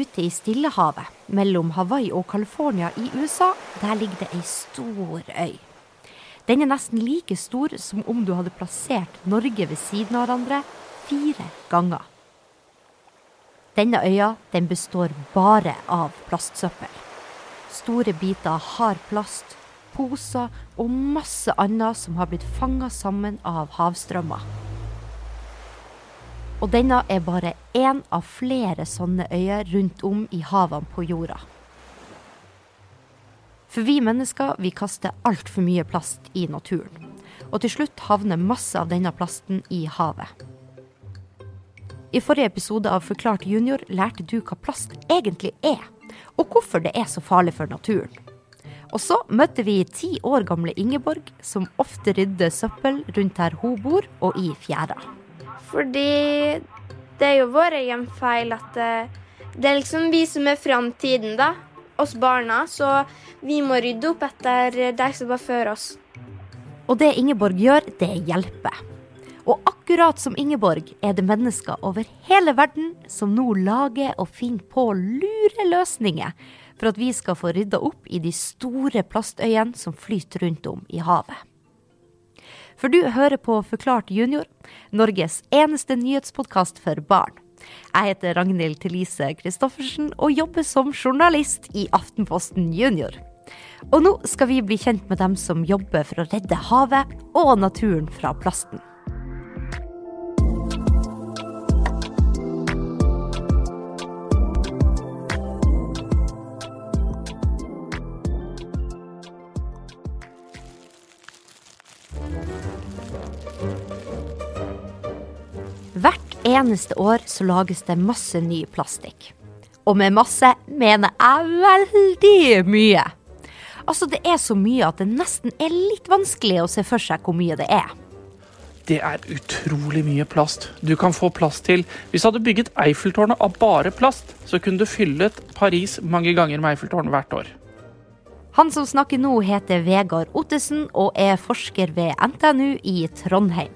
ute i Stillehavet, mellom Hawaii og California i USA, der ligger det ei stor øy. Den er nesten like stor som om du hadde plassert Norge ved siden av hverandre fire ganger. Denne øya den består bare av plastsøppel. Store biter hard plast, poser og masse annet som har blitt fanga sammen av havstrømmer. Og denne er bare én av flere sånne øyer rundt om i havene på jorda. For vi mennesker vi kaster altfor mye plast i naturen. Og til slutt havner masse av denne plasten i havet. I forrige episode av Forklart junior lærte du hva plast egentlig er, og hvorfor det er så farlig for naturen. Og så møtte vi ti år gamle Ingeborg, som ofte rydder søppel rundt der hun bor, og i fjæra. Fordi det er jo vår egen feil at det, det er liksom vi som er framtiden, da. Oss barna. Så vi må rydde opp etter de som var før oss. Og det Ingeborg gjør, det hjelper. Og akkurat som Ingeborg er det mennesker over hele verden som nå lager og finner på lure løsninger for at vi skal få rydda opp i de store plastøyene som flyter rundt om i havet. For du hører på Forklart junior, Norges eneste nyhetspodkast for barn. Jeg heter Ragnhild Thelise Christoffersen og jobber som journalist i Aftenposten Junior. Og nå skal vi bli kjent med dem som jobber for å redde havet og naturen fra plasten. Eneste år så lages det masse ny plastikk. Og med masse mener jeg veldig mye. Altså, det er så mye at det nesten er litt vanskelig å se for seg hvor mye det er. Det er utrolig mye plast. Du kan få plast til Hvis du hadde bygget Eiffeltårnet av bare plast, så kunne du fyllet Paris mange ganger med Eiffeltårn hvert år. Han som snakker nå, heter Vegard Ottesen og er forsker ved NTNU i Trondheim.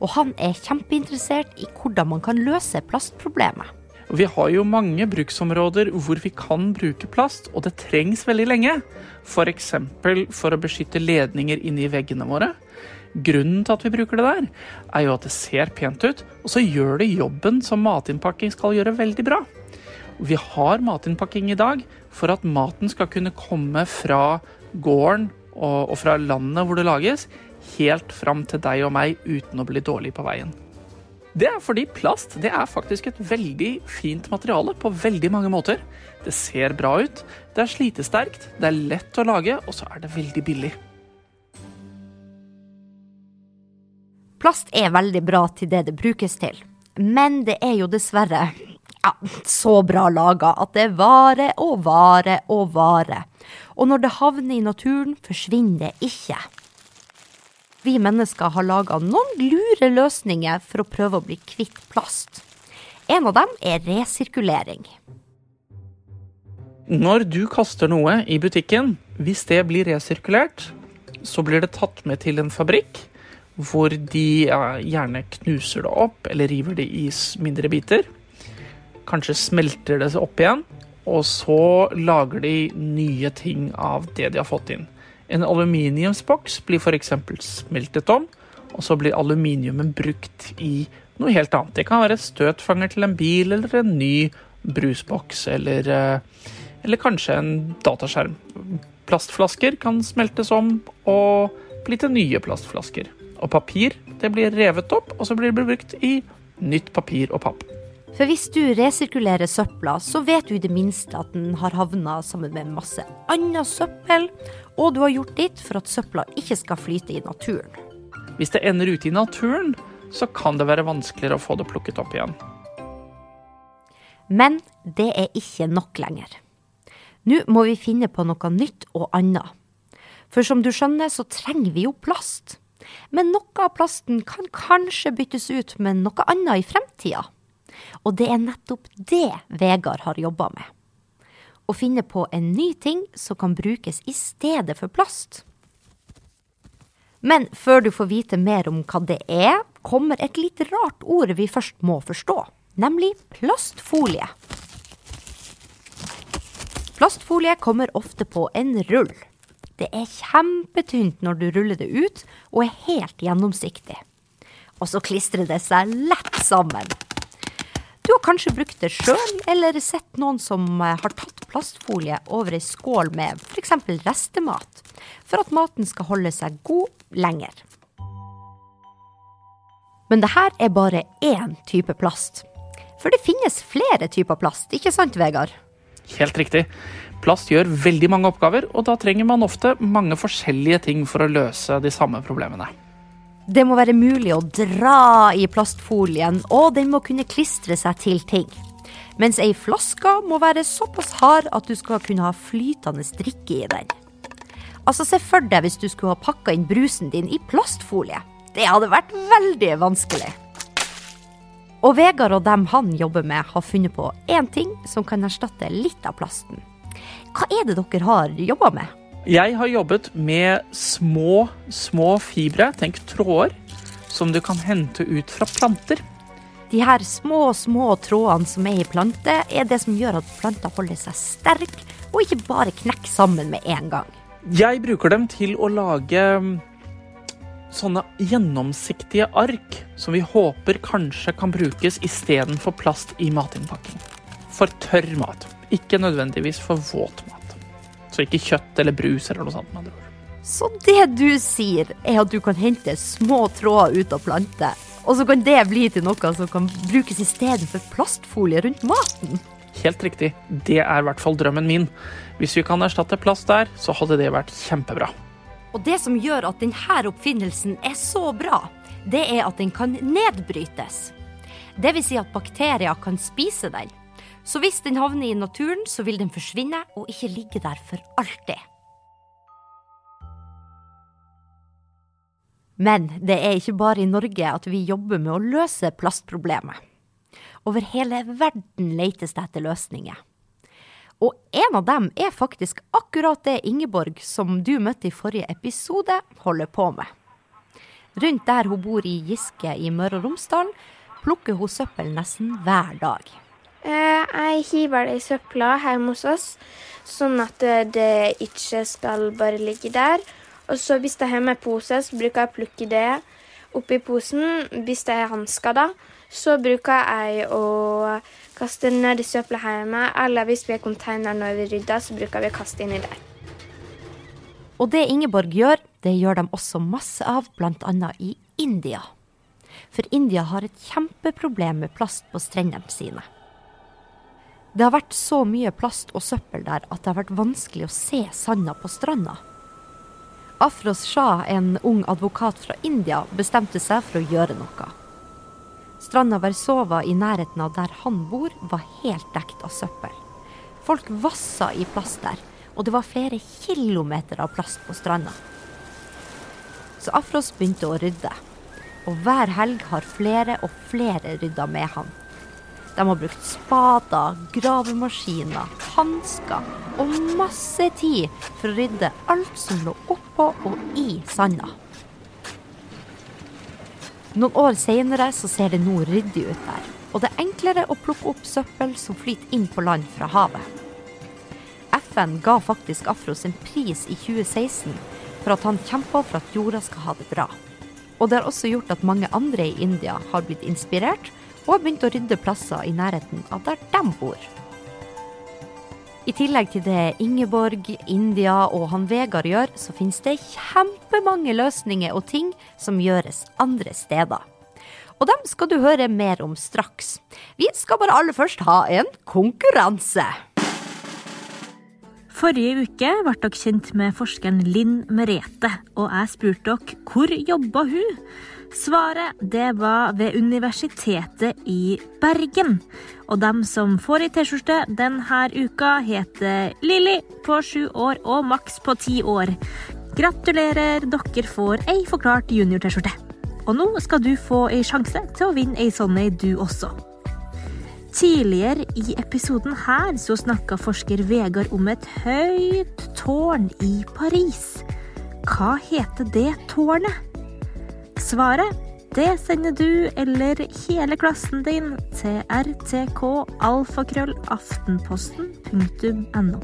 Og han er kjempeinteressert i hvordan man kan løse plastproblemet. Vi har jo mange bruksområder hvor vi kan bruke plast, og det trengs veldig lenge. F.eks. For, for å beskytte ledninger inni veggene våre. Grunnen til at vi bruker det der, er jo at det ser pent ut, og så gjør det jobben som matinnpakking skal gjøre, veldig bra. Vi har matinnpakking i dag for at maten skal kunne komme fra gården og, fra landet hvor det lages, helt fram til deg og meg uten å bli dårlig på veien. Det er fordi plast det er faktisk et veldig fint materiale på veldig mange måter. Det ser bra ut, det er slitesterkt, det er lett å lage, og så er det veldig billig. Plast er veldig bra til det det brukes til, men det er jo dessverre ja, så bra laga at det varer og varer og varer. Og når det havner i naturen, forsvinner det ikke. Vi mennesker har laga noen lure løsninger for å prøve å bli kvitt plast. En av dem er resirkulering. Når du kaster noe i butikken, hvis det blir resirkulert, så blir det tatt med til en fabrikk hvor de gjerne knuser det opp eller river det i mindre biter. Kanskje smelter det opp igjen, og så lager de nye ting av det de har fått inn. En aluminiumsboks blir f.eks. smeltet om, og så blir aluminiumen brukt i noe helt annet. Det kan være støtfanger til en bil eller en ny brusboks eller, eller kanskje en dataskjerm. Plastflasker kan smeltes om og bli til nye plastflasker. Og papir det blir revet opp, og så blir det brukt i nytt papir og papp. For hvis du resirkulerer søpla, så vet du i det minste at den har havna sammen med masse annet søppel, og du har gjort ditt for at søpla ikke skal flyte i naturen. Hvis det ender ute i naturen, så kan det være vanskeligere å få det plukket opp igjen. Men det er ikke nok lenger. Nå må vi finne på noe nytt og annet. For som du skjønner, så trenger vi jo plast. Men noe av plasten kan kanskje byttes ut med noe annet i fremtida. Og det er nettopp det Vegard har jobba med. Å finne på en ny ting som kan brukes i stedet for plast. Men før du får vite mer om hva det er, kommer et litt rart ord vi først må forstå, nemlig plastfolie. Plastfolie kommer ofte på en rull. Det er kjempetynt når du ruller det ut, og er helt gjennomsiktig. Og så klistrer det seg lett sammen. Du har kanskje brukt det sjøl, eller sett noen som eh, har tatt plastfolie over ei skål med f.eks. restemat, for at maten skal holde seg god lenger. Men det her er bare én type plast. For det finnes flere typer plast, ikke sant, Vegard? Helt riktig. Plast gjør veldig mange oppgaver, og da trenger man ofte mange forskjellige ting for å løse de samme problemene. Det må være mulig å dra i plastfolien, og den må kunne klistre seg til ting. Mens ei flaske må være såpass hard at du skal kunne ha flytende drikke i den. Altså, se for deg hvis du skulle ha pakka inn brusen din i plastfolie. Det hadde vært veldig vanskelig. Og Vegard og dem han jobber med, har funnet på én ting som kan erstatte litt av plasten. Hva er det dere har jobba med? Jeg har jobbet med små, små fibre, tenk tråder, som du kan hente ut fra planter. De her små, små trådene som er i planter, er det som gjør at planta holder seg sterk, og ikke bare knekker sammen med en gang. Jeg bruker dem til å lage mm, sånne gjennomsiktige ark som vi håper kanskje kan brukes istedenfor plast i matinnpakking. For tørr mat, ikke nødvendigvis for våt mat. Så ikke kjøtt eller brus eller noe sånt. Så det du sier, er at du kan hente små tråder ut av planter, og så kan det bli til noe som kan brukes istedenfor plastfolie rundt maten? Helt riktig. Det er i hvert fall drømmen min. Hvis vi kan erstatte plast der, så hadde det vært kjempebra. Og det som gjør at denne oppfinnelsen er så bra, det er at den kan nedbrytes. Det vil si at bakterier kan spise den. Så hvis den havner i naturen, så vil den forsvinne og ikke ligge der for alltid. Men det er ikke bare i Norge at vi jobber med å løse plastproblemet. Over hele verden letes det etter løsninger. Og en av dem er faktisk akkurat det Ingeborg, som du møtte i forrige episode, holder på med. Rundt der hun bor i Giske i Møre og Romsdal, plukker hun søppel nesten hver dag. Eh, jeg hiver det i søpla hjemme hos oss, sånn at eh, det ikke skal bare ligge der. Og så hvis jeg har med pose, så bruker jeg å plukke det oppi posen. Hvis det er hansker, da, så bruker jeg å kaste ned i søpla hjemme. Eller hvis vi har container når vi rydder, så bruker vi å kaste inni der. Og det Ingeborg gjør, det gjør de også masse av, bl.a. i India. For India har et kjempeproblem med plast på strendene sine. Det har vært så mye plast og søppel der at det har vært vanskelig å se sanda på stranda. Afros Shah, en ung advokat fra India, bestemte seg for å gjøre noe. Stranda Versova i nærheten av der han bor, var helt dekt av søppel. Folk vassa i plast der, og det var flere kilometer av plast på stranda. Så Afros begynte å rydde, og hver helg har flere og flere rydda med han. De har brukt spader, gravemaskiner, hansker og masse tid for å rydde alt som lå oppå og i sanda. Noen år senere så ser det nå ryddig ut der, og det er enklere å plukke opp søppel som flyter inn på land fra havet. FN ga faktisk Afros en pris i 2016 for at han kjempa for at jorda skal ha det bra. Og det har også gjort at mange andre i India har blitt inspirert og har begynt å rydde plasser i nærheten av der de bor. I tillegg til det Ingeborg, India og han Vegard gjør, så finnes det kjempemange løsninger og ting som gjøres andre steder. Og dem skal du høre mer om straks. Vi skal bare aller først ha en konkurranse. Forrige uke ble dere kjent med forskeren Linn Merete, og jeg spurte dere hvor jobba hun? Svaret det var ved Universitetet i Bergen. Og dem som får ei T-skjorte denne uka, heter Lilly på sju år og Max på ti år. Gratulerer, dere får ei forklart junior-T-skjorte. Og nå skal du få ei sjanse til å vinne ei sånn ei, du også. Tidligere i episoden her så snakka forsker Vegard om et høyt tårn i Paris. Hva heter det tårnet? Svaret det sender du eller hele klassen din til rtkalfakrøllaftenposten.no.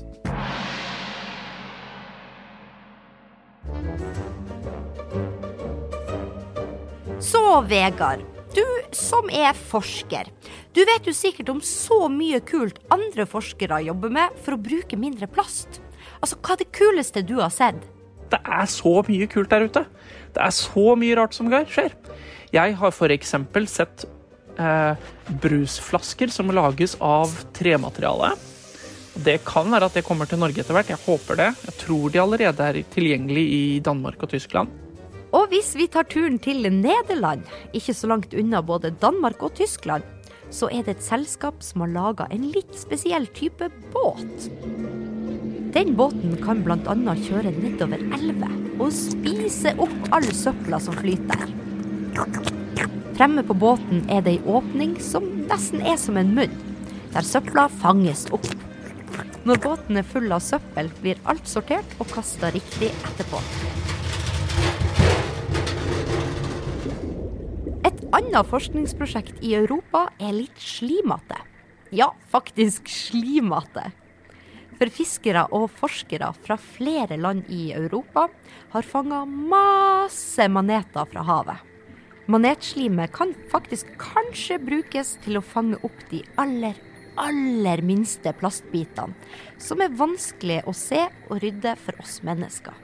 Så, Vegard, du som er forsker. Du vet jo sikkert om så mye kult andre forskere jobber med for å bruke mindre plast. Altså, Hva er det kuleste du har sett? Det er så mye kult der ute. Det er så mye rart som skjer. Jeg har f.eks. sett eh, brusflasker som lages av tremateriale. Det kan være at det kommer til Norge etter hvert. Jeg håper det. Jeg tror de allerede er tilgjengelig i Danmark og Tyskland. Og hvis vi tar turen til Nederland, ikke så langt unna både Danmark og Tyskland, så er det et selskap som har laga en litt spesiell type båt. Den båten kan bl.a. kjøre nedover elver og spise opp all søpla som flyter. Fremme på båten er det ei åpning som nesten er som en munn, der søpla fanges opp. Når båten er full av søppel, blir alt sortert og kasta riktig etterpå. Et annet forskningsprosjekt i Europa er litt slimete. Ja, faktisk slimete. For fiskere og forskere fra flere land i Europa har fanga masse maneter fra havet. Manetslimet kan faktisk kanskje brukes til å fange opp de aller, aller minste plastbitene, som er vanskelig å se og rydde for oss mennesker.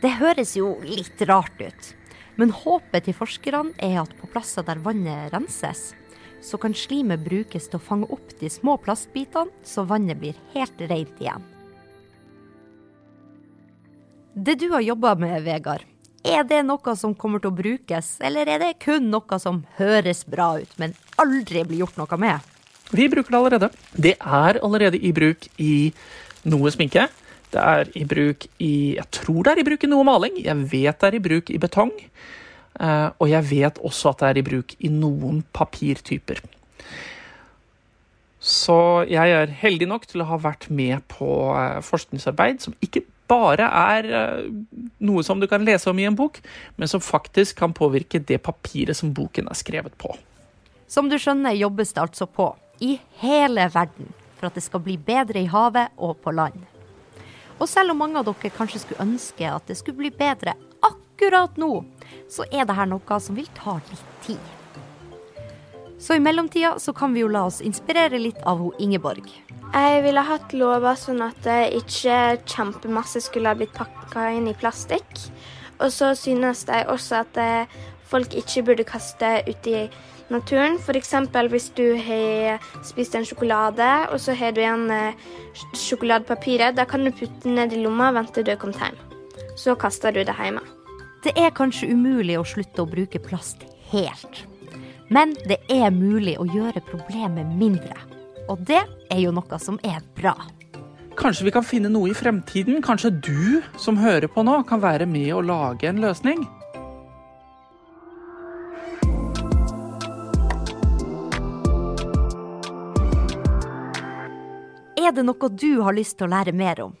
Det høres jo litt rart ut, men håpet til forskerne er at på plasser der vannet renses, så kan slimet brukes til å fange opp de små plastbitene, så vannet blir helt rent igjen. Det du har jobba med, Vegard, er det noe som kommer til å brukes, eller er det kun noe som høres bra ut, men aldri blir gjort noe med? Vi bruker det allerede. Det er allerede i bruk i noe sminke. Det er i bruk i Jeg tror det er i bruk i noe maling. Jeg vet det er i bruk i betong. Eh, og jeg vet også at det er i bruk i noen papirtyper. Så jeg er heldig nok til å ha vært med på eh, forskningsarbeid som ikke bare er eh, noe som du kan lese om i en bok, men som faktisk kan påvirke det papiret som boken er skrevet på. Som du skjønner, jobbes det altså på i hele verden for at det skal bli bedre i havet og på land. Og selv om mange av dere kanskje skulle ønske at det skulle bli bedre akkurat nå, så er det her noe som vil ta litt tid. Så i mellomtida så kan vi jo la oss inspirere litt av hun Ingeborg. Jeg ville hatt lover sånn at det ikke kjempemasse skulle ha blitt pakka inn i plastikk. Og så synes jeg også at eh, folk ikke burde kaste ut i naturen. F.eks. hvis du har spist en sjokolade, og så har du igjen eh, sjokoladepapiret. Da kan du putte den ned i lomma og vente til du har kommet hjem. Så kaster du det hjemme. Det er kanskje umulig å slutte å bruke plast helt. Men det er mulig å gjøre problemet mindre. Og det er jo noe som er bra. Kanskje vi kan finne noe i fremtiden? Kanskje du som hører på nå, kan være med å lage en løsning? Er det noe du har lyst til å lære mer om?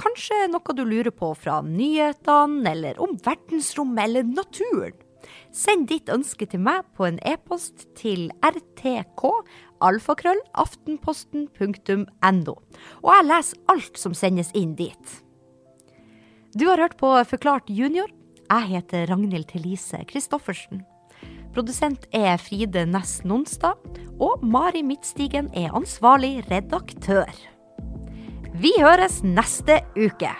Kanskje noe du lurer på fra nyhetene, eller om verdensrommet eller naturen? Send ditt ønske til meg på en e-post til rtk alfakrøll aftenposten.no. Og jeg leser alt som sendes inn dit. Du har hørt på Forklart junior. Jeg heter Ragnhild Thelise Christoffersen. Produsent er Fride Næss Nonstad, og Mari Midtstigen er ansvarlig redaktør. Vi høres neste uke.